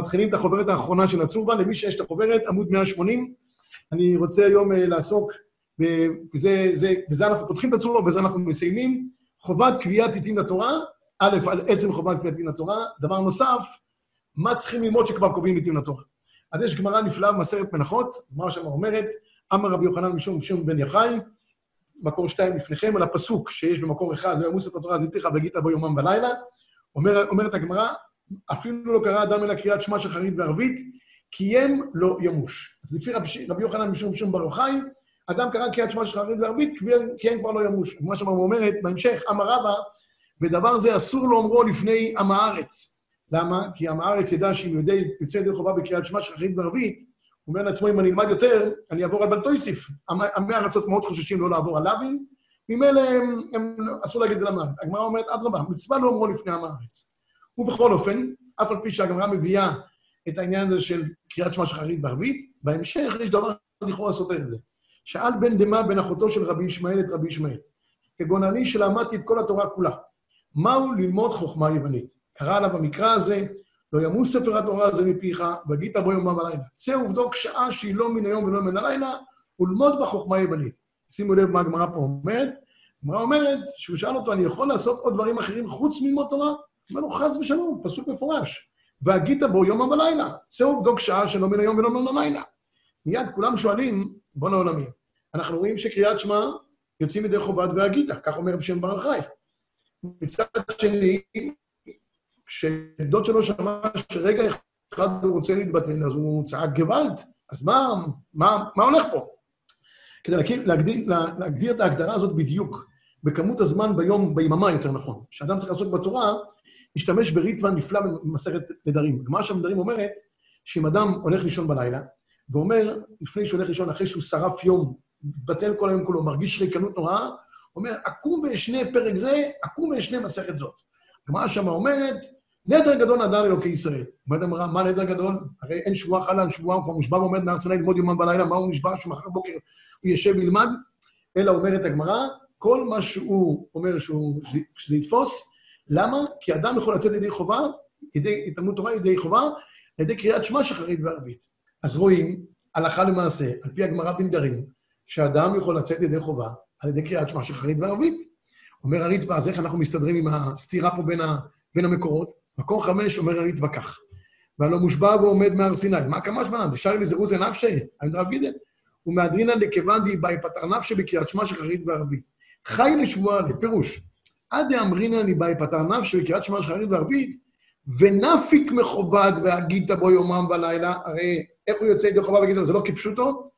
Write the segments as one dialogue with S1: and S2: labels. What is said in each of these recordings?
S1: מתחילים את החוברת האחרונה של הצורבה, למי שיש את החוברת, עמוד 180. אני רוצה היום uh, לעסוק, בזה, זה, בזה אנחנו פותחים את הצורבה, ובזה אנחנו מסיימים. חובת קביעת עיתים לתורה, א', על עצם חובת קביעת עיתים לתורה. דבר נוסף, מה צריכים ללמוד שכבר קובעים עיתים לתורה. אז יש גמרא נפלאה במסכת מנחות, גמרא שם אומרת, אמר רבי יוחנן משום משום בן יחי, מקור שתיים לפניכם, על הפסוק שיש במקור אחד, לא ימוס את התורה זיפיך והגית בו יומם ולילה. אומר, אומרת הגמרא, אפילו לא קרא אדם אלא קריאת שמע של חרית וערבית, קיים לא ימוש. אז לפי רבי, יוחנן משום משום בר יוחאי, אדם קרא קריאת שמע של חרית וערבית, קיים כבר לא ימוש. מה שם אומרת, בהמשך, אמר רבא, ודבר זה אסור לאומרו לפני עם הארץ. למה? כי עם הארץ ידע שאם יוצא ידי חובה בקריאת שמע של חרית וערבית, אומר לעצמו, אם אני אלמד יותר, אני אעבור על בלטויסיף. עמי הארצות מאוד חוששים לא לעבור על לאווין, ממילא הם, הם, אסור להגיד את זה למערכת. הגמרא אומרת, אדרבה, מצווה לא אומרו לפני עם הארץ. ובכל אופן, אף על פי שהגמרא מביאה את העניין הזה של קריאת שמע שחרית בערבית, בהמשך יש דבר לכאורה סותר את זה. שאל בן דמה בן אחותו של רבי ישמעאל את רבי ישמעאל, כגון אני שלמדתי את כל התורה כולה. מהו ללמוד חוכמה יוונית? קרא עליו במקרא הזה, לא ימוס ספר התורה הזה מפיך, והגית בו יומם ולילה. צא ובדוק שעה שהיא לא מן היום ולא מן הלילה, ולמוד בה חוכמה יוונית. שימו לב מה הגמרא פה אומרת. הגמרא אומרת, שהוא שאל אותו, אני יכול לעשות עוד דברים אחרים חוץ מלמוד תורה? אומר לו, חס ושלום, פסוק מפורש. והגית בו יומם ולילה. צא ובדוק שעה שלא מן היום ולא מן הלילה. מיד כולם שואלים, בוא נעולמי. אנחנו רואים שקריאת שמע יוצאים ידי חובת והגית, כך אומר בשם בר חי. מצד שני, כשדוד שלו שמע שרגע אחד הוא רוצה להתבטל, אז הוא צעק גוואלד. אז מה, מה, מה הולך פה? כדי להגדיר, להגדיר, להגדיר את ההגדרה הזאת בדיוק, בכמות הזמן ביום, ביממה יותר נכון, שאדם צריך לעסוק בתורה, משתמש בריטווה נפלא במסכת נדרים. הגמרא של נדרים אומרת שאם אדם הולך לישון בלילה, ואומר, לפני שהוא הולך לישון, אחרי שהוא שרף יום, בטל כל היום כולו, מרגיש ריקנות נוראה, אומר, אקום ואשנה פרק זה, אקום ואשנה מסכת זאת. הגמרא שמה אומרת, נדר גדול נדר אלוקי ישראל. אומרת הגמרא, מה נדר גדול? הרי אין שבועה על שבועה, הוא כבר מושבע ועומד מהר סיני ללמוד יומם בלילה, מה הוא נשבע שמחר בוקר הוא ישב וילמד? אלא אומרת הגמרא, כל מה שהוא אומר שהוא, שזה יתפוס, למה? כי אדם יכול לצאת ידי חובה, ידי התעלמות תורה ידי חובה, על ידי קריאת שמע שחרית וערבית. אז רואים, הלכה למעשה, על פי הגמרא בנדרים, שאדם יכול לצאת ידי חובה על ידי קריאת שמע שחרית וערבית. אומר הריטב"א, אז איך אנחנו מסתדרים עם הסתירה פה בין, ה, בין המקורות? מקור חמש אומר הריטב"א כך, והלא מושבע ועומד מהר סיני. מה כמה זמן? דשארי לזירוזי נפשי, עמד רב גידל. ומהדרינן דכיוון דיבאי פתר נפשי בקריאת שמע שחרית וערבית. חי לשבועה לפירוש. עד דאמרינן דיבאי פתר נפשי בקריאת שמע שחרית וערבית, ונפיק מכובד והגית בו יומם ולילה, הרי איך הוא יוצא ידי חובה לו, זה לא כפשוטו?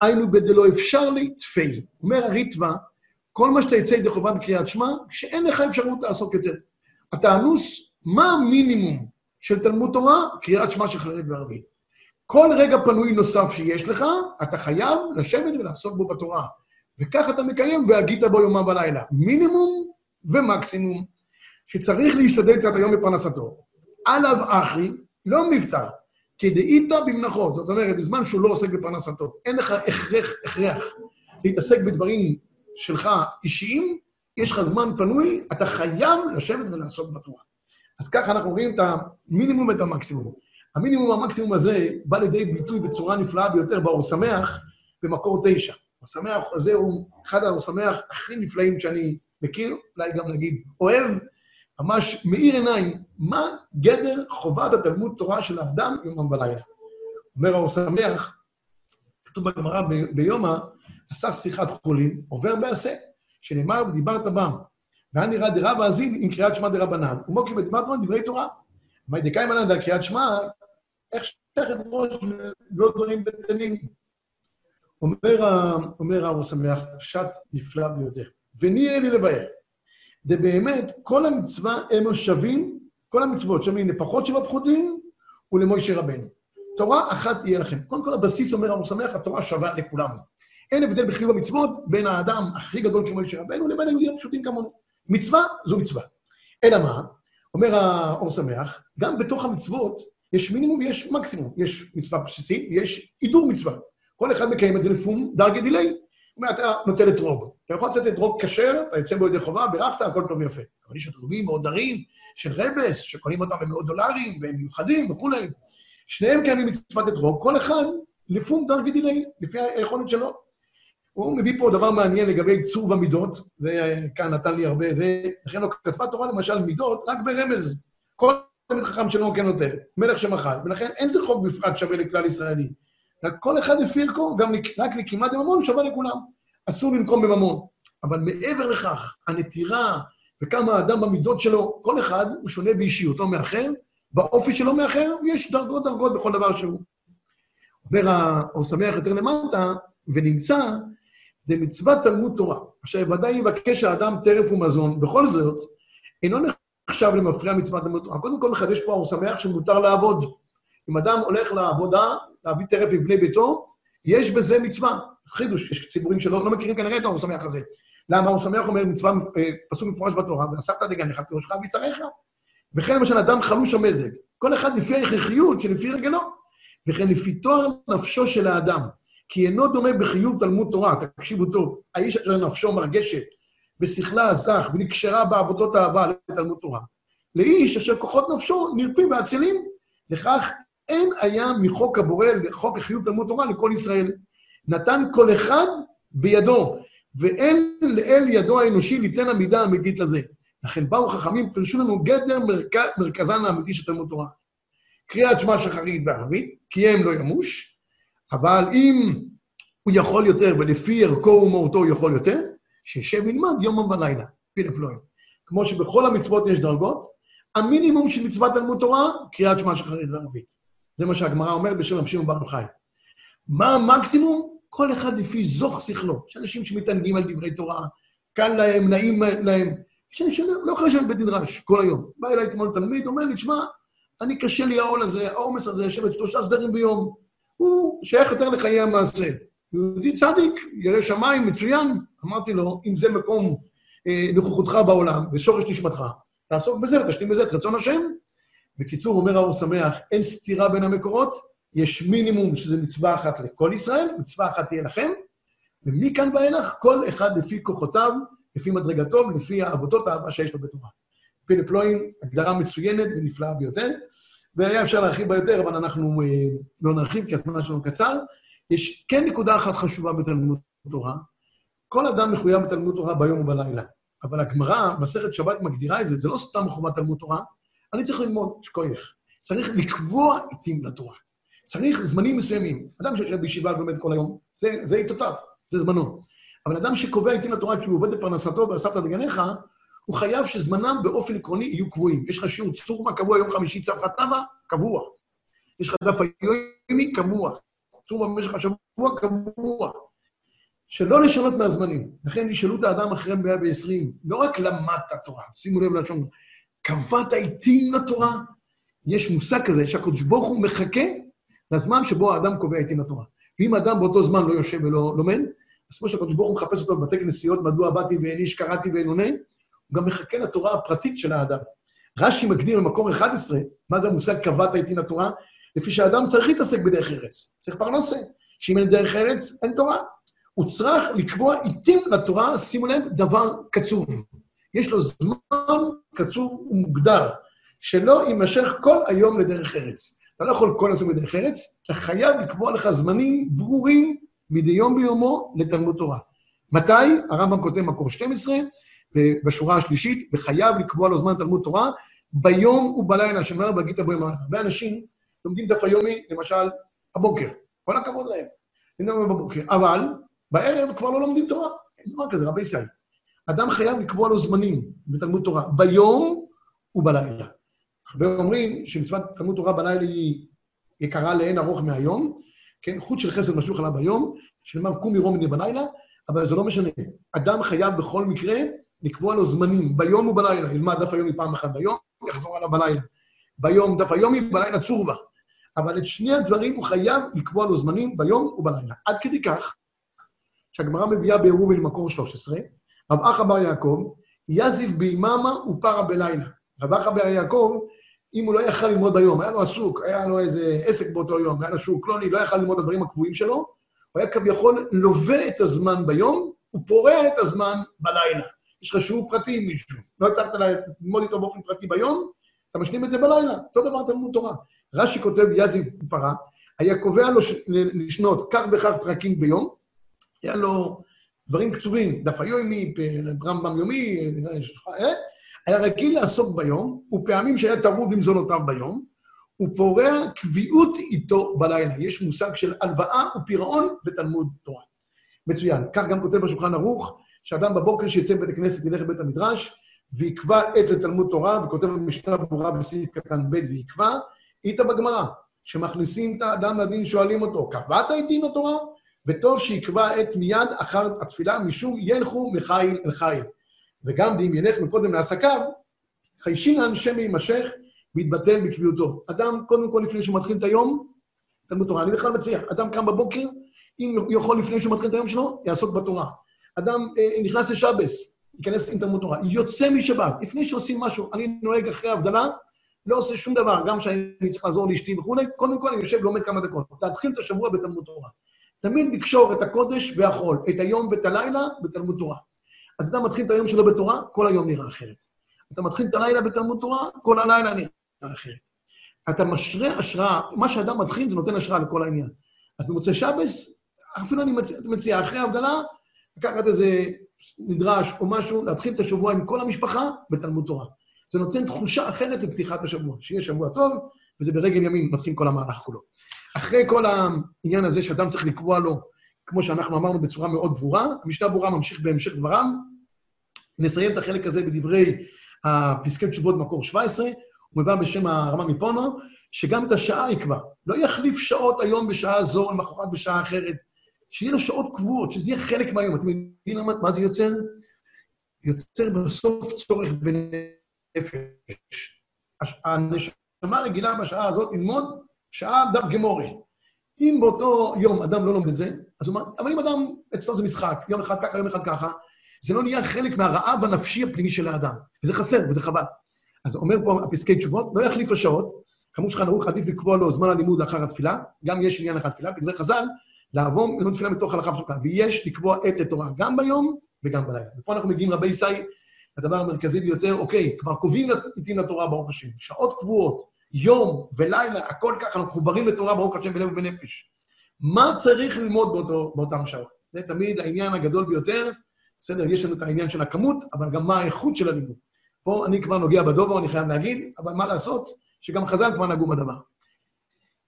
S1: היינו בדלא אפשר לי תפי. אומר הריטב"א, כל מה שאתה יוצא ידי חובה בקריאת שמע, שאין לך אפשרות לעסוק יותר. אתה אנוס, מה המינימום של תלמוד תורה? קריאת שמע של חרית וערבית. כל רגע פנוי נוסף שיש לך, אתה חייב לשבת ולעסוק בו בתורה. וכך אתה מקיים, והגית בו יומם ולילה. מינימום ומקסימום, שצריך להשתדל קצת היום בפרנסתו. עליו אחי, לא מבטא, כדאית במנחות. זאת אומרת, בזמן שהוא לא עוסק בפרנסתו, אין לך הכרח, הכרח להתעסק בדברים שלך אישיים, יש לך זמן פנוי, אתה חייב לשבת ולעסוק בתורה. אז ככה אנחנו רואים את המינימום ואת המקסימום. המינימום והמקסימום הזה בא לידי ביטוי בצורה נפלאה ביותר באור שמח, במקור תשע. האור שמח הזה הוא אחד האור שמח הכי נפלאים שאני מכיר, אולי גם נגיד אוהב, ממש מאיר עיניים, מה גדר חובת התלמוד תורה של האדם יומם ולילה. אומר האור שמח, כתוב בגמרא ביומא, אסף שיחת חולין, עובר בעשה, שנאמר ודיברת בם. והיה נראה דרב האזין עם קריאת שמע דרבנן, ומוקי בם דברי תורה. מה דקאי מנן על קריאת שמע, איך שתכת ראש ולא דברים בטלים. אומר, אומר האור שמח, פשט נפלא ביותר. ונראה לי לבאר. דבאמת, כל המצווה הם שווים, כל המצוות שווים לפחות שבע פחותים ולמוישה רבנו. תורה אחת יהיה לכם. קודם כל, הבסיס אומר המור שמח, התורה שווה לכולם. אין הבדל בחיוב המצוות בין האדם הכי גדול כמו מוישה רבנו לבין היהודים הפשוטים כמונו. מצווה זו מצווה. אלא מה? אומר האור שמח, גם בתוך המצוות יש מינימום ויש מקסימום. יש מצווה בסיסית ויש הידור מצווה. כל אחד מקיים את זה לפום דרגי דיליי. אומר, אתה נוטל אתרוג. אתה יכול לצאת אתרוג כשר, אתה יוצא בו ידי חובה, בירכת, הכל טוב ויפה. אבל יש אתרוגים דרים של רבס, שקונים אותם במאות דולרים, והם מיוחדים וכולי. שניהם קיימים מצוות אתרוג, כל אחד לפום דרגי דילי, לפי היכולת שלו. הוא מביא פה דבר מעניין לגבי צור ומידות, וכאן נתן לי הרבה זה, לכן לא כתבה תורה למשל מידות רק ברמז. כל תלמיד חכם שלא כן נותן, מלך שמחל, ולכן אין זה חוק בפרט שווה לכלל ישראלי. רק כל אחד לפי ערכו, גם רק נקימת בממון שווה לכולם. אסור לנקום בממון. אבל מעבר לכך, הנטירה וכמה האדם במידות שלו, כל אחד הוא שונה באישיותו מאחר, באופי שלו מאחר, ויש דרגות דרגות בכל דבר שהוא. אומר האור שמח יותר למטה, ונמצא דמצוות תלמוד תורה, אשר ודאי יבקש האדם טרף ומזון, בכל זאת, אינו נחשב למפריע מצוות תלמוד תורה. קודם כל מחדש פה האור שמח שמותר לעבוד. אם אדם הולך לעבודה, להביא טרף לבני ביתו, יש בזה מצווה. חידוש, יש ציבורים שלא לא מכירים כנראה את האור שמח הזה. למה האור שמח אומר מצווה, אה, פסוק מפורש בתורה, ואספת דגניך כראשך ויצריך. וכן למשל אדם חלוש המזג, כל אחד לפי ההכרחיות שלפי רגלו, וכן לפי תואר נפשו של האדם. כי אינו דומה בחיוב תלמוד תורה, תקשיבו טוב, האיש אשר נפשו מרגשת, בשכלה הזך ונקשרה בעבודות אהבה לתלמוד תורה. לאיש אשר כוחות נפשו נרפים ואצילים, לכך אין היה מחוק הבורא לחוק החיוב תלמוד תורה לכל ישראל. נתן כל אחד בידו, ואין לאל ידו האנושי ליתן המידה האמיתית לזה. לכן באו חכמים, פירשו לנו גדר מרכ... מרכזן האמיתי של תלמוד תורה. קריאת שמע שחרית וערבית, כי הם לא ימוש, אבל אם הוא יכול יותר, ולפי ערכו ומהותו הוא יכול יותר, שישב וילמד יום ולילה, פילה פלואים. כמו שבכל המצוות יש דרגות, המינימום של מצוות תלמוד תורה, קריאת שמע שחרית וערבית. זה מה שהגמרא אומרת בשם רב שמעון בר יוחאי. מה המקסימום? כל אחד לפי זוך שכלו. יש אנשים שמתענגים על דברי תורה, קל להם, נעים להם. יש אנשים שלא יכולים לשבת בדרש כל היום. בא אליי אתמול תלמיד, אומר לי, תשמע, אני קשה לי העול הזה, העומס הזה, לשבת שלושה סדרים ביום. הוא שייך יותר לחיי המעשה. יהודי צדיק, ירא שמיים, מצוין. אמרתי לו, אם זה מקום אה, נוכחותך בעולם ושורש נשמתך, תעסוק בזה ותשלים בזה את רצון השם. בקיצור, אומר האור שמח, אין סתירה בין המקורות, יש מינימום שזה מצווה אחת לכל ישראל, מצווה אחת תהיה לכם, ומכאן ואילך, כל אחד לפי כוחותיו, לפי מדרגתו ולפי אבותות האהבה שיש לו בתורה. פילה פלואים, הגדרה מצוינת ונפלאה ביותר, והיה אפשר להרחיב בה יותר, אבל אנחנו אה, לא נרחיב כי הזמן שלנו קצר. יש כן נקודה אחת חשובה בתלמוד תורה, כל אדם מחויב בתלמוד תורה ביום ובלילה, אבל הגמרא, מסכת שבת מגדירה את זה, זה לא סתם חובת תלמוד תורה, אני צריך ללמוד שכוייך. צריך לקבוע עיתים לתורה. צריך זמנים מסוימים. אדם שיושב בישיבה ולומד כל היום, זה, זה עיתותיו, זה זמנו. אבל אדם שקובע עיתים לתורה כי הוא עובד בפרנסתו ואספת דגניך, הוא חייב שזמנם באופן עקרוני יהיו קבועים. יש לך שיעור צורמה קבוע יום חמישי צפחת תמה, קבוע. יש לך דף היומי קבוע. צורמה במשך השבוע קבוע. שלא לשנות מהזמנים. לכן ישאלו את האדם אחרי 120, לא רק למדת תורה, שימו לב ללשון, קבעת עיתים לתורה? יש מושג כזה שהקדוש ברוך הוא מחכה לזמן שבו האדם קובע עיתים לתורה. ואם האדם באותו זמן לא יושב ולא לומד, אז כמו שהקדוש ברוך הוא מחפש אותו בבתי כנסיות, מדוע באתי ואין איש קראתי ואין עונה, הוא גם מחכה לתורה הפרטית של האדם. רש"י מגדיר במקור 11, מה זה המושג קבעת עיתים לתורה? לפי שהאדם צריך להתעסק בדרך ארץ, צריך פרנסה. שאם אין דרך ארץ, אין תורה. הוא צריך לקבוע עיתים לתורה, שימו לב, דבר קצוב. יש לו זמן קצוב ומוגדר, שלא יימשך כל היום לדרך ארץ. אתה לא יכול כל הזמן בדרך ארץ, אתה חייב לקבוע לך זמנים ברורים מדי יום ביומו לתלמוד תורה. מתי? הרמב"ם כותב מקור 12, בשורה השלישית, וחייב לקבוע לו זמן תלמוד תורה ביום ובלילה, שאומר בגיתא בו ימר. הרבה אנשים לומדים דף היומי, למשל, הבוקר. כל הכבוד להם. לומדים בבוקר. אבל בערב כבר לא לומדים תורה. אין דבר כזה, רבי ישראל. אדם חייב לקבוע לו זמנים בתלמוד תורה, ביום ובלילה. הרבה אומרים שמצוות תלמוד תורה בלילה היא יקרה לאין ארוך מהיום, כן? חוט של חסד משוך עליו ביום, שנאמר קום מרום מני בלילה, אבל זה לא משנה. אדם חייב בכל מקרה לקבוע לו זמנים, ביום ובלילה. ילמד דף היומי פעם אחת ביום, יחזור עליו בלילה. ביום דף היומי, בלילה צורבה. אבל את שני הדברים הוא חייב לקבוע לו זמנים ביום ובלילה. עד כדי כך, שהגמרא מביאה בעירובין מקור 13, רב אחא בר יעקב, יזיב ביממה ופרה בלילה. רב אחא בר יעקב, אם הוא לא יכל ללמוד ביום, היה לו עסוק, היה לו איזה עסק באותו יום, היה לו שוק קלוני, לא יכל ללמוד את הדברים הקבועים שלו, הוא היה כביכול לווה את הזמן ביום, ופורע את הזמן בלילה. יש לך שיעור פרטי עם מישהו, לא הצלחת ללמוד איתו באופן פרטי ביום, אתה משלים את זה בלילה, אותו דבר תלמוד תורה. רש"י כותב, יזיב פרה, היה קובע לו לשנות כך וכך פרקים ביום, היה לו דברים קצובים, דף היומי, רמב"ם יומי, אה? היה רגיל לעסוק ביום, ופעמים שהיה טרוד במזונותיו ביום, הוא פורע קביעות איתו בלילה. יש מושג של הלוואה ופירעון בתלמוד תורה. מצוין. כך גם כותב בשולחן ערוך, שאדם בבוקר שיצא מבית הכנסת ילך לבית המדרש, ויקבע עת לתלמוד תורה, וכותב במשנה ברורה בסעיף קטן ב' ויקבע, איתה בגמרא, שמכניסים את האדם לדין, שואלים אותו, קבעת איתי עם התורה? וטוב שיקבע עת מיד אחר התפילה, משום ילכו מחיל אל חיל. וגם ילך מקודם לעסקיו, חיישינן שם יימשך ויתבטל בקביעותו. אדם, קודם כל, לפני שהוא מתחיל את היום, תלמוד תורה. אני בכלל מציע, אדם קם בבוקר, אם הוא יכול לפני שהוא מתחיל את היום שלו, יעסוק בתורה. אדם אה, נכנס לשבס, ייכנס עם תלמוד תורה. יוצא משבת, לפני שעושים משהו, אני נוהג אחרי ההבדלה, לא עושה שום דבר, גם כשאני צריך לעזור לאשתי וכולי, קודם כל אני יושב ולומד כמה דקות. להתחיל את השבוע בתלמוד תורה. תמיד לקשור את הקודש והחול, את היום ואת הלילה בתלמוד תורה. אז אתה מתחיל את היום שלו בתורה, כל היום נראה אחרת. אתה מתחיל את הלילה בתלמוד תורה, כל הלילה נראה אחרת. אתה משרה השראה, מה שאדם מתחיל זה נותן השראה לכל העניין. אז במוצאי שבס, אפילו אני מציע, מציע אחרי ההבדלה, לקחת איזה מדרש או משהו, להתחיל את השבוע עם כל המשפחה בתלמוד תורה. זה נותן תחושה אחרת לפתיחת השבוע, שיהיה שבוע טוב, וזה ברגל ימים מתחיל כל המהלך כולו. אחרי כל העניין הזה שאדם צריך לקבוע לו, כמו שאנחנו אמרנו בצורה מאוד ברורה, המשנה ברורה ממשיך בהמשך דבריו. נסיים את החלק הזה בדברי הפסקי תשובות מקור 17, הוא מביא בשם הרמה מפונו, שגם את השעה יקבע. לא יחליף שעות היום בשעה זו, למחרת בשעה אחרת. שיהיה לו שעות קבועות, שזה יהיה חלק מהיום. אתם מבינים מה זה יוצר? יוצר בסוף צורך בנפש. הנשמה רגילה בשעה הזאת ללמוד שעה דף גמורי. אם באותו יום אדם לא לומד את זה, אז הוא אומר, אבל אם אדם, אצלו זה משחק, יום אחד ככה, יום אחד ככה, זה לא נהיה חלק מהרעב הנפשי הפנימי של האדם. וזה חסר, וזה חבל. אז אומר פה הפסקי תשובות, לא יחליף השעות, כמו שולחן ערוך עדיף לקבוע לו זמן הלימוד לאחר התפילה, גם יש עניין לאחר התפילה, בדברי חז"ל, לעבור מזמן תפילה מתוך הלכה פסוקה, ויש לקבוע עת לתורה גם ביום וגם בלילה. ופה אנחנו מגיעים, רבי ישי, לדבר המרכזי ביותר, אוקיי, כבר קובעים עתים לתורה, ברוך השם, שעות קבועות, יום ולילה, הכל ככה, אנחנו מחוברים לתורה, ברוך השם, בלב ובנפש. מה צריך ללמוד באותו, באותם שעות? זה תמיד העניין הגדול ביותר. בסדר, יש לנו את העניין של הכמות, אבל גם מה האיכות של הלימוד. פה אני כבר נוגע בדובר, אני חייב להגיד, אבל מה לעשות, שגם חז"ל כבר נגעו בדבר.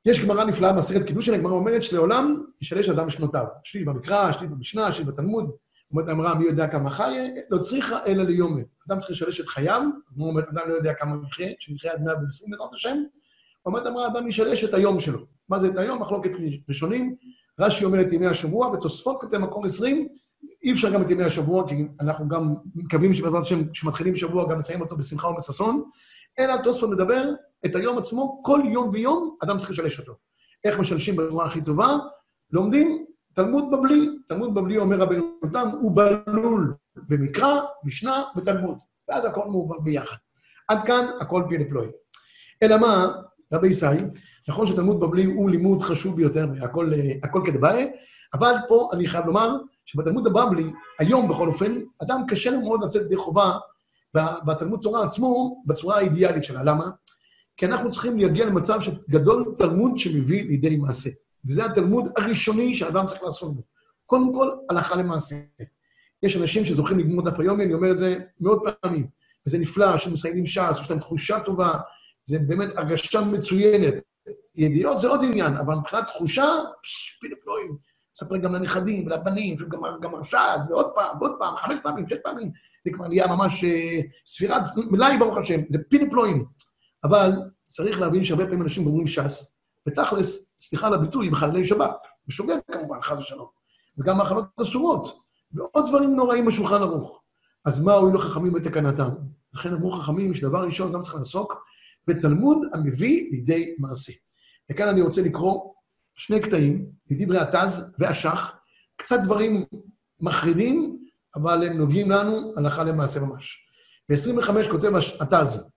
S1: יש גמרא נפלאה במסכת קידושין, הגמרא אומרת שלעולם ישלש אדם שנותיו. שלי במקרא, שלי במשנה, שלי בתלמוד. אומרת האמרה, מי יודע כמה חי? לא צריכה אלא ליומם. אדם צריך לשלש את חייו, כמו אומרת, אדם לא יודע כמה יחיה, שיחיה עד 120 בעזרת השם. אומרת אמרה, אדם ישלש את היום שלו. מה זה את היום? מחלוקת ראשונים. רש"י אומר את ימי השבוע, ותוספות כותב מקור 20, אי אפשר גם את ימי השבוע, כי אנחנו גם מקווים שבעזרת השם, כשמתחילים שבוע, גם נסיים אותו בשמחה ובששון. אלא תוספות מדבר את היום עצמו, כל יום ויום אדם צריך לשלש אותו. איך משלשים בצורה הכי טובה? לומדים תלמוד בבלי. תלמוד בבלי, אומר רבנו נתן, הוא בלול במקרא, משנה ותלמוד. ואז הכל מעובר ביחד. עד כאן הכל פי לפלואי. אלא מה, רבי ישי, נכון שתלמוד בבלי הוא לימוד חשוב ביותר, והכל כדבעי, אבל פה אני חייב לומר שבתלמוד הבבלי, היום בכל אופן, אדם קשה לו מאוד לצאת ידי חובה בתלמוד תורה עצמו בצורה האידיאלית שלה. למה? כי אנחנו צריכים להגיע למצב שגדול תלמוד שמביא לידי מעשה. וזה התלמוד הראשוני שאדם צריך לעשות בו. קודם כל, הלכה למעשה. יש אנשים שזוכים לגמור דף היומי, אני אומר את זה מאות פעמים, וזה נפלא, שמסיימים ש"ס, יש להם תחושה טובה, זה באמת הרגשה מצוינת. ידיעות זה עוד עניין, אבל מבחינת תחושה, פש, פילה פלואים. מספר גם לנכדים ולבנים, גם הרשעת, ועוד פעם, ועוד פעם, חמש פעמים, שש פעמים. זה כבר נהיה ממש אה, ספירת מלאי, ברוך השם, זה פיני פלואים. אבל צריך להבין שהרבה פעמים אנשים אומרים ש"ס, ותכלס, סליחה על הביטוי, מחללי שבת. בשוגג כמובן, חס ושלום. וגם מאכלות אסורות, ועוד דברים נוראים בשולחן ערוך. אז מה הועילו חכמים בתקנתם? לכן אמרו חכמים שדבר ראשון גם צריך לעסוק בתלמוד המביא לידי מעשה. וכאן אני רוצה לקרוא שני קטעים, מדברי התז והשח, קצת דברים מחרידים, אבל הם נוגעים לנו הלכה למעשה ממש. ב-25 כותב התז,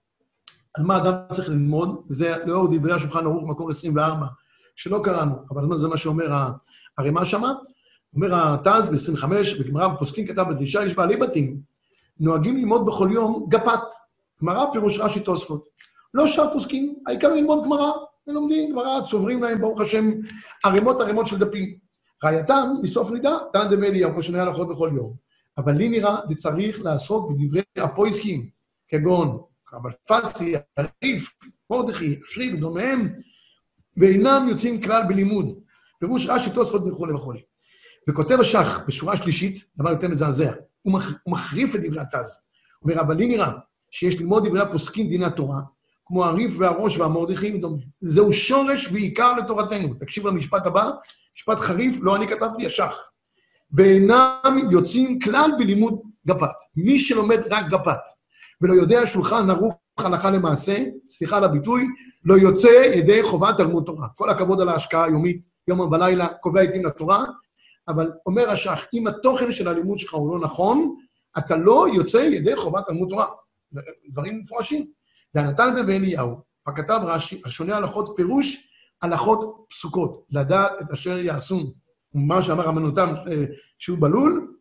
S1: על מה אדם צריך ללמוד, וזה לאור דברי השולחן ערוך, מקור 24, שלא קראנו, אבל זה מה שאומר הרמ"א שמה. אומר התז ב-25, בגמרא בפוסקים כתב בדרישה, יש בעלי בתים, נוהגים ללמוד בכל יום גפת. גמרא פירוש רש"י תוספות. לא שאר פוסקים, העיקר ללמוד גמרא. הם לומדים גמרא, צוברים להם, ברוך השם, ערימות ערימות של דפים. ראייתם, מסוף נידה, תנא דמי אליהו, כמו שני הלכות בכל יום. אבל לי נראה, זה צריך לעסוק בדברי הפויסקים, כגון רב אלפסי, הריף, מרדכי, אשרי ודומיהם, ואינם יוצאים כלל בלימוד. פירוש רש"י, תוספות וכולי וכולי. וכותב השח בשורה שלישית, דבר יותר מזעזע, הוא, מח, הוא מחריף את דברי התז. הוא אומר, אבל לי נראה שיש ללמוד דברי הפוסקים דיני התורה, כמו הריף והראש והמרדכי ודומה. זהו שורש ועיקר לתורתנו. תקשיב למשפט הבא, משפט חריף, לא אני כתבתי, השח. ואינם יוצאים כלל בלימוד גפת. מי שלומד רק גפת ולא יודע שולחן ערוך הלכה למעשה, סליחה על הביטוי, לא יוצא ידי חובת תלמוד תורה. כל הכבוד על ההשקעה היומית, יום ובלילה, קובע עיתים לתורה, אבל אומר השח, אם התוכן של הלימוד שלך הוא לא נכון, אתה לא יוצא ידי חובת תלמוד תורה. דברים מפורשים. דה ואליהו, וכתב רש"י, השונה הלכות פירוש הלכות פסוקות, לדעת את אשר יעשו. מה שאמר רבנו תם, אה, שהוא בלול,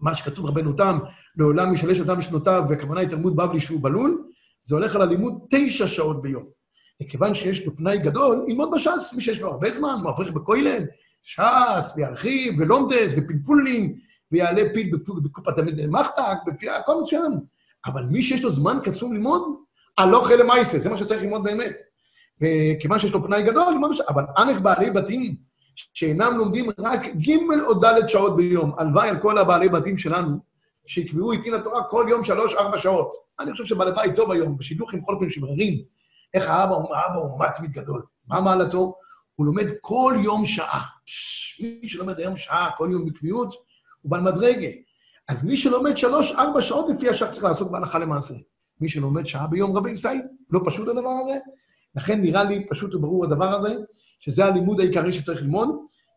S1: מה שכתוב רבנו תם, לעולם ישלש אדם משנותיו, והכוונה היא תלמוד בבלי שהוא בלול, זה הולך על הלימוד תשע שעות ביום. וכיוון שיש לו פנאי גדול, ללמוד בש"ס, מי שיש לו הרבה זמן, הוא אברך בכוילל, ש"ס, וירחיב, ולומדס, ופלפולים, ויעלה פיל בקופת המחתק, הכל מצוין. אבל מי שיש לו זמן קצוב ללמוד, הלוך אלה מייסה, זה מה שצריך ללמוד באמת. וכיוון שיש לו פנאי גדול, ללמוד בש"ס. אבל אנך בעלי בתים שאינם לומדים רק ג' או ד' שעות ביום, הלוואי על כל הבעלי בתים שלנו, שיקבעו איתי לתורה כל יום שלוש-ארבע שעות. אני חושב שבעלי בית טוב היום, בשידוכים בכל אופן שמררים, איך האבא, האבא הוא מתמיד גדול. מה מעלתו? הוא לומד כל יום שעה. מי שלומד היום שעה, כל יום בקביעות, הוא בעל מדרגה. אז מי שלומד שלוש-ארבע שעות לפי השח צריך לעסוק בהלכה למעשה. מי שלומד שעה ביום רבי ישראל, לא פשוט הדבר הזה. לכן נראה לי פשוט וברור הדבר הזה, שזה הלימוד העיקרי שצריך ללמוד.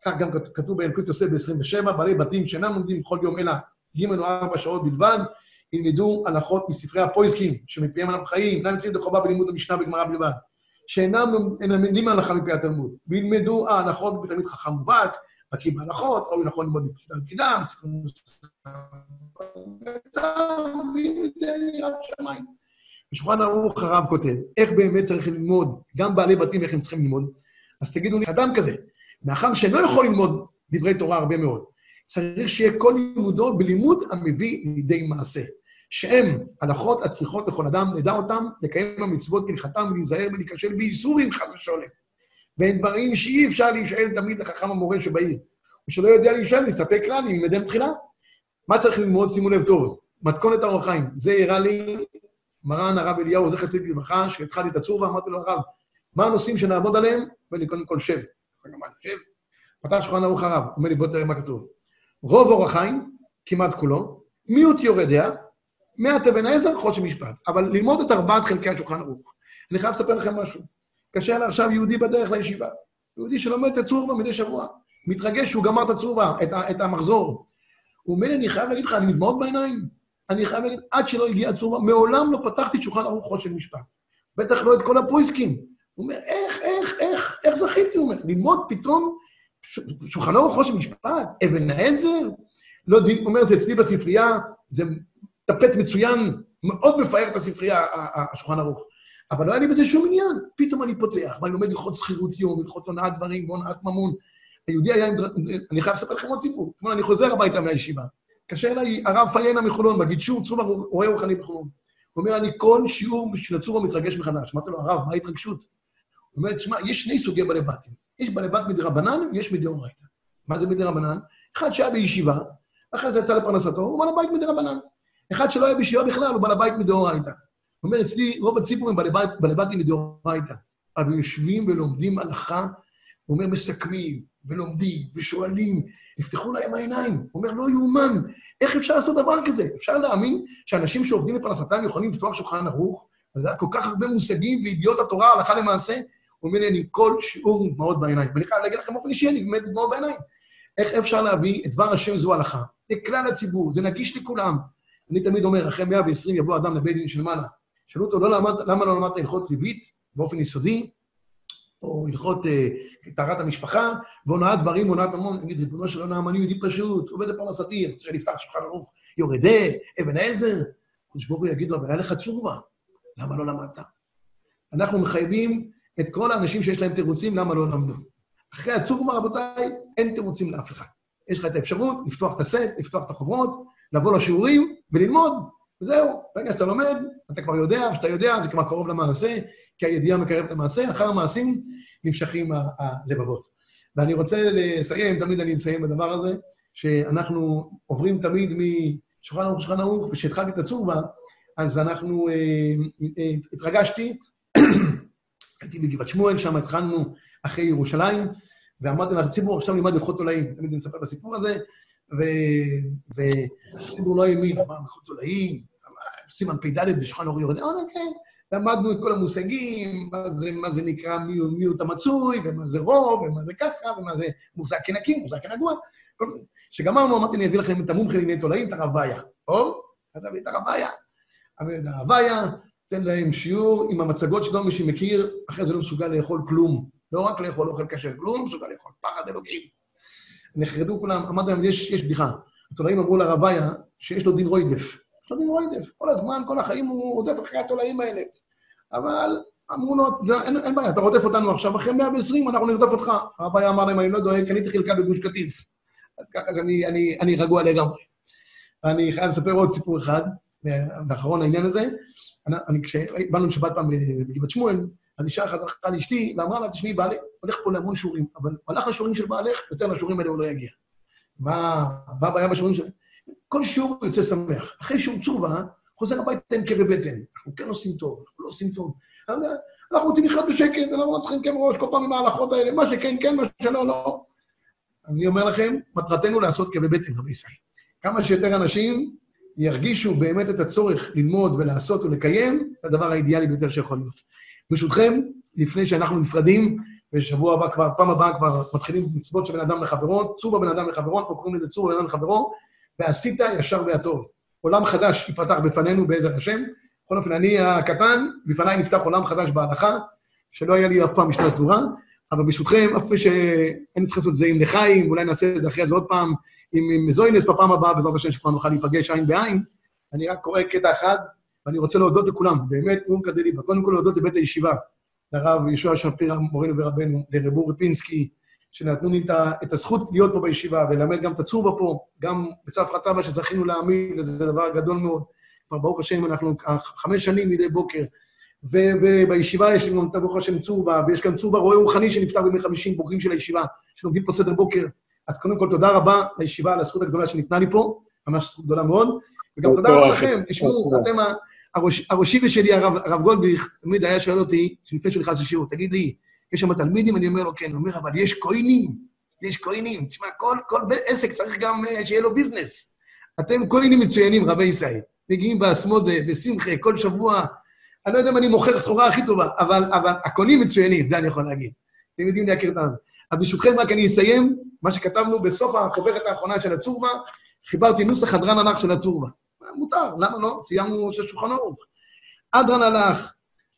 S1: כך גם כתוב באלקוט יוסף ב-27, בעלי בתים שאינם לומדים בכל יום אלא ג' או ארבע שעות בלבד, ילמדו הלכות מספרי הפויסקים, שמפיהם אנחנו חיים, אינם יוצאים לחובה בלימוד המשנה בגמרא בלבד, שאינם לומדים הלכה מפי התלמוד, וילמדו ההלכות בתלמיד חכם מובהק, בקיא בהלכות, ראוי נכון ללמוד בפקידה בפקידה, ספרים בשולחן ערוך הרב כותב, איך באמת צריך ללמוד, גם בעלי בתים, איך הם צריכים ללמוד? אז תגידו לי, אדם כזה, מאחר שלא יכול ללמוד דברי תורה הרבה מאוד, צריך שיהיה כל לימודו בלימוד המביא לידי מעשה. שהם הלכות הצריכות לכל אדם, נדע אותם, לקיים המצוות כהלכתם ולהיזהר ולהיכשל באיסורים חס ושולם. ואין דברים שאי אפשר להישאל תמיד לחכם המורה שבעיר. ושלא יודע להישאל, להסתפק כלל, אם ילמדם תחילה. מה צריך ללמוד? שימו לב טוב. מתכונת אור החיים. זה הראה לי מרן הרב אליהו, זכר צדיק לברכה, שהתחלתי את הצור ואמרתי לו, הרב, מה הנושאים שנעבוד עליהם? ואני קודם כל שב. שב. פתח שולחן ערוך הרב, אומר לי, בוא תראה מה כתוב. רוב אור החיים, כמעט כולו, מיעוט יורדיה, מעט אבן העזר, חושן משפט. אבל ללמוד את ארבעת חלקי השולחן ערוך. אני חייב לספר לכם משהו. קשה לה עכשיו יהודי בדרך לישיבה. יהודי שלומד את הצורבה מדי שבוע. מתרגש שהוא גמר את הצורבה, את, את המחזור. הוא אומר לי, אני חייב להגיד לך, אני מדמעות בעיניים. אני חייב להגיד, עד שלא הגיע הצורבה, מעולם לא פתחתי שולחן ערוך חושן משפט. בטח לא את כל הפויסקים. הוא אומר, איך, איך, איך, איך זכיתי? הוא אומר, ללמוד פתאום שולחן ערוך חושן משפט, אבן העזר? לא יודעים, הוא אומר, זה אצלי בספרייה, זה טפט מצוין, מאוד מפאר את הספרייה, השולחן ערוך. אבל לא היה לי בזה שום עניין. פתאום אני פותח, ואני לומד הלכות שכירות יום, הלכות הונאת דברים והונאת ממון. היהודי היה. אני חייב לספר לכם עוד סיפור. אתמול אני חוזר הביתה מהישיבה. התקשר אליי הרב פיינה מחולון, בגידשור צובה רואה רוחני בחולון. הוא אומר, אני כל שיעור של הצובה מתרגש מחדש. אמרתי לו, הרב, מה ההתרגשות? הוא אומר, תשמע, יש שני סוגי בעלי בתים. יש בעלי בת מדרבנן, ויש מדאורייתא. מה זה מדרבנן? אחד שהיה בישיבה, אחרי זה יצא לפרנסתו, הוא בעל הבית מדרבנן. אחד שלא היה בישיבה בכלל, הוא בעל הבית מדאורייתא. הוא אומר, אצלי רוב הציפורים בעלי בתים מדאורייתא. אבל יושבים ולומדים הלכה, הוא אומר, מסכמים, ולומדים, ושואלים, יפתחו להם העיניים. הוא אומר, לא יאומן, איך אפשר לעשות דבר כזה? אפשר להאמין שאנשים שעובדים לפרנסתם יכולים לפתוח שולחן ערוך, כל כך הרבה מושגים וידיעות התורה הלכה למעשה? לי, אני כל שיעור דמעות בעיניים. ואני חייב להגיד לכם באופן אישי, אני באמת דמעות בעיניים. איך אפשר להביא את דבר השם זו הלכה? לכלל הציבור, זה נגיש לכולם. אני תמיד אומר, אחרי 120 יבוא אדם לבית דין של מעלה. שאלו אותו, לא למד, למה לא למדת הלכות ריבית באופן יסודי, או הלכות אה, טהרת המשפחה, והונאת דברים, הונאת ממון. אני אגיד, ריבונו של עולם, אני יהודי פשוט, עובד בפרנסתי, אני רוצה שנפתח שולחן ערוך, יורדה, אבן עזר. קדוש ברוך הוא יגיד לו, אבל היה לך צורבה, למה לא למדת? אנחנו מחייבים את כל האנשים שיש להם תירוצים למה לא למדו. אחרי הצורמה, רבותיי, אין תירוצים לאף אחד. יש לך את האפשרות לפתוח את הסט, לפתוח את החוברות, לבוא לשיעורים וללמוד, וזהו. ברגע שאתה לומד, אתה כבר יודע, וכשאתה יודע, זה כבר קרוב למעשה, כי הידיעה מקרבת את המעשה, אחר המעשים נמשכים הלבבות. ואני רוצה לסיים, תמיד אני מסיים בדבר הזה, שאנחנו עוברים תמיד משולחן ערוך לשולחן ערוך, וכשהתחלתי את הצורבה, אז אנחנו, אה, אה, התרגשתי, הייתי בגבעת שמואל, שם התחלנו אחרי ירושלים, ואמרתי לציבור, עכשיו נלמד הלכות תולעים. תמיד אני מספר את הסיפור הזה, והציבור לא האמין, אמר, הלכות תולעים, סימן פ"ד בשולחן ערוך יורד, אמרנו, כן. למדנו את כל המושגים, מה זה, מה זה נקרא מיעוט המצוי, ומה זה רוב, ומה זה ככה, ומה זה מושג כנקים, מושג כנגוע, כל זה. כשגמרנו, אמרתי, אני אביא לכם את המומחה לענייני תולעים, את הרב ויה. טוב? אתה מביא את הרב ויה. הרב ויה, תן להם שיעור עם המצגות שלו, מי שמכיר, אחרי זה לא מסוגל לאכול כלום. לא רק לאכול אוכל כשר, כלום, לא מסוגל לאכול פחד אלוקים. נחרדו כולם, אמרתי להם, יש, יש בדיחה. התולעים אמרו לרב ויה שיש לו דין רוידף. יש לו דין רוידף. כל הזמן, כל החיים הוא רודף אחרי התולעים האלה. אבל אמרו לו, אין, אין בעיה, אתה רודף אותנו עכשיו, אחרי 120 אנחנו נרדוף אותך. הרב ויה אמר להם, אני לא דואג, קניתי חלקה בגוש קטיף. אז ככה אני, אני, אני רגוע לגמרי. ואני חייב לספר עוד סיפור אחד, ואחרון לעניין הזה. אני, כשבאנו לשבת פעם בגבעת שמואל, אז אישה אחת הלכה לאשתי ואמרה לה, תשמעי, בעלי הולך פה להמון שיעורים, אבל הלך לשיעורים של בעלך, יותר לשיעורים האלה הוא לא יגיע. מה, מה הבעיה בשיעורים שלהם? כל שיעור הוא יוצא שמח. אחרי שיעור תשובה, חוזר הביתה עם כאבי בטן. אנחנו כן עושים טוב, אנחנו לא עושים טוב. אנחנו רוצים לחיות בשקט, אנחנו לא צריכים כאב ראש כל פעם עם ההלכות האלה, מה שכן, כן, מה שלא, לא. אני אומר לכם, מטרתנו לעשות כאבי בטן, רבי ישראל. כמה שיותר אנשים ירגישו באמת את הצורך ללמוד ולעשות ולקיים, זה הדבר האידיאלי ביותר שיכול להיות. ברשותכם, לפני שאנחנו נפרדים, בשבוע הבא כבר, פעם הבאה כבר מתחילים מצוות של בן אדם לחברו, צור בבן אדם לחברו, אנחנו קוראים לזה צור בבן אדם לחברו, ועשית ישר והטוב. עולם חדש ייפתח בפנינו בעזר השם. בכל אופן, אני הקטן, בפניי נפתח עולם חדש בהלכה, שלא היה לי אף פעם משנה סדורה, אבל ברשותכם, אף שאני צריך לעשות את זה עם לחיים, אולי נעשה את זה אחרי זה עוד פעם, עם זוינס בפעם הבאה, בעזרת השם שכבר נוכל להיפגש עין בעין. אני רק קורא קטע אחד, ואני רוצה להודות לכולם, באמת, נאום כדליבה. קודם כל להודות לבית הישיבה, לרב יהושע שפירא, מורנו ורבנו, לרב ריפינסקי, שנתנו לי את הזכות להיות פה בישיבה וללמד גם את הצורבה פה, גם בצפרא טבא שזכינו להאמין, וזה דבר גדול מאוד. כבר ברוך השם, אנחנו חמש שנים מדי בוקר, ובישיבה יש לנו את ברוך השם צורבה, ויש כאן צורבה רועה רוחני שנפטר בימי חמישים, בוגרים של הישיבה, שלומדים פה סדר בוקר. אז קודם כל, תודה רבה לישיבה, על הזכות הגדולה שניתנה לי פה, ממש זכות גדולה מאוד. וגם תודה רבה לכם, תשמעו, אתם, הראשי שלי, הרב גולדביך, תמיד היה שואל אותי, לפני שהוא נכנס לשיעור, תגיד לי, יש שם תלמידים? אני אומר לו, כן. הוא אומר, אבל יש קוינים, יש קוינים. תשמע, כל, כל עסק צריך גם uh, שיהיה לו ביזנס. אתם קוינים מצוינים, רבי ישראל. מגיעים באסמודה, בשמחה, כל שבוע. אני לא יודע אם אני מוכר סחורה הכי טובה, אבל, אבל הקונים מצוינים, זה אני יכול להגיד. אתם יודעים להכיר את זה. אז ברשותכם, רק אני אסיים, מה שכתבנו בסוף החוברת האחרונה של הצורבה, חיברתי נוסח הדרן הנח של הצורבה. מותר, למה לא? סיימנו של שולחן ערוך. אדרן הלך,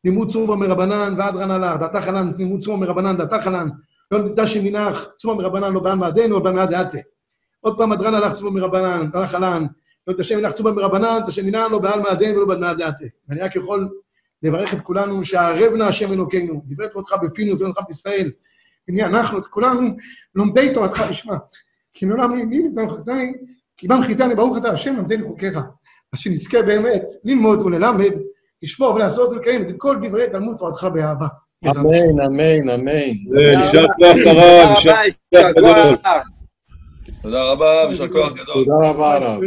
S1: לימוד צורבה מרבנן, ואדרן הלך, דעתה חלן, לימוד צורבה מרבנן, דעתה חלן, לא נמצא שמינך, צורבה מרבנן לא בעל מעדנו, אבל מעד דעתה. עוד פעם אדרן הלך צורבה מרבנן, דעתה חלן, לא את השם מינך צורבה מרבנן, מינך לא בעל מעדנו ולא בעל מעד דעתה. ואני רק יכול לברך את כולנו, שערב נא השם אלוקינו, דברי תורתך בפינו ובפינו חבת ישראל. הנה אנחנו, את כולנו, לומדי תורתך לשמה. כי מעולם לי, מי נמצא מחרתני, כי בם חיתני, ברוך אתה השם, למדני חוקיך. אז שנזכה באמת ללמוד וללמד לשמור ולעשות ולקיים את כל דברי תלמוד תורתך באהבה.
S2: אמן, אמן, אמן.
S3: תודה רבה, יישר כוח גדול.
S2: תודה רבה, הרב.